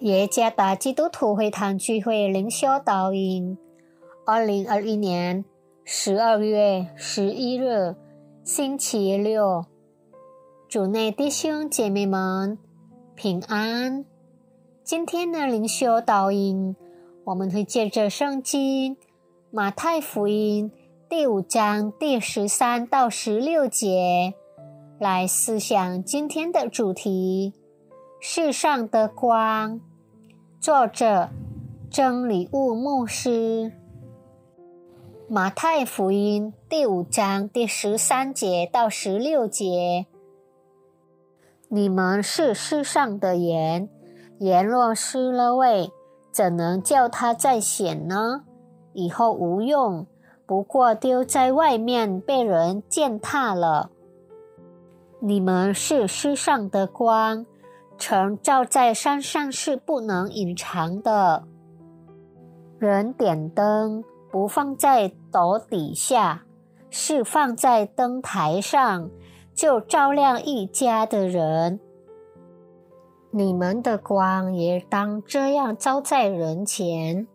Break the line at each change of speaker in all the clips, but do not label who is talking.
耶加达基督徒会堂聚会灵修导引，二零二一年十二月十一日，星期六，主内弟兄姐妹们平安。今天的灵修导引，我们会借着圣经马太福音第五章第十三到十六节来思想今天的主题：世上的光。作者：真理物牧师。马太福音第五章第十三节到十六节：你们是世上的盐，盐若失了味，怎能叫它再显呢？以后无用，不过丢在外面，被人践踏了。你们是世上的光。城照在山上是不能隐藏的。人点灯不放在斗底下，是放在灯台上，就照亮一家的人。你们的光也当这样照在人前，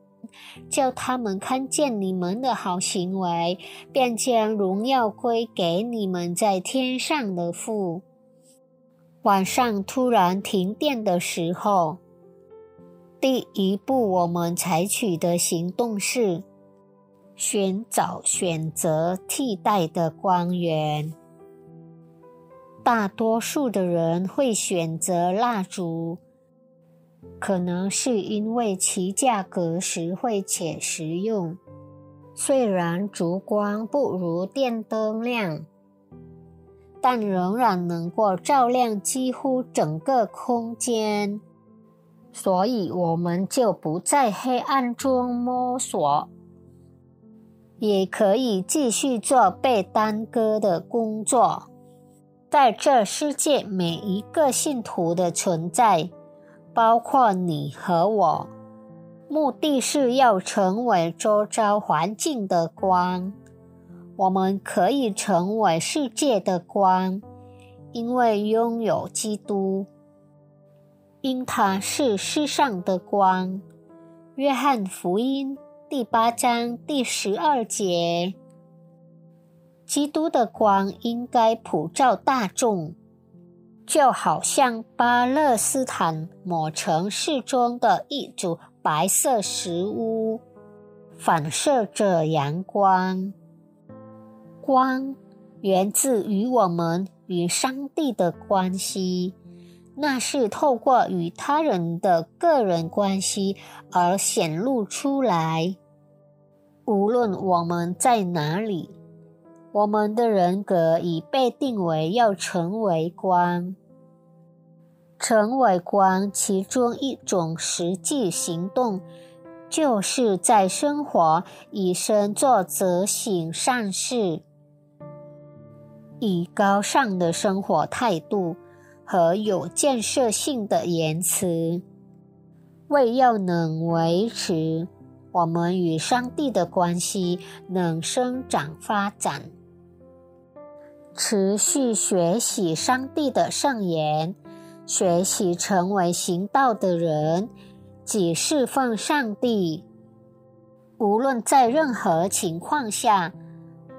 叫他们看见你们的好行为，便将荣耀归给你们在天上的父。晚上突然停电的时候，第一步我们采取的行动是寻找选择替代的光源。大多数的人会选择蜡烛，可能是因为其价格实惠且实用，虽然烛光不如电灯亮。但仍然能够照亮几乎整个空间，所以我们就不在黑暗中摸索，也可以继续做被耽搁的工作。在这世界，每一个信徒的存在，包括你和我，目的是要成为周遭环境的光。我们可以成为世界的光，因为拥有基督，因他是世上的光。约翰福音第八章第十二节：基督的光应该普照大众，就好像巴勒斯坦某城市中的一组白色石屋，反射着阳光。光源自于我们与上帝的关系，那是透过与他人的个人关系而显露出来。无论我们在哪里，我们的人格已被定为要成为光。成为光，其中一种实际行动，就是在生活以身作则，行善事。以高尚的生活态度和有建设性的言辞，为要能维持我们与上帝的关系能生长发展，持续学习上帝的圣言，学习成为行道的人，即侍奉上帝。无论在任何情况下。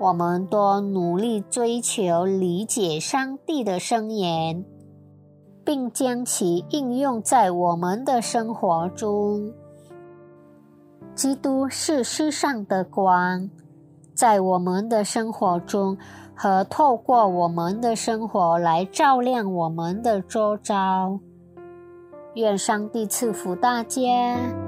我们多努力追求理解上帝的声言，并将其应用在我们的生活中。基督是世上的光，在我们的生活中和透过我们的生活来照亮我们的周遭。愿上帝赐福大家。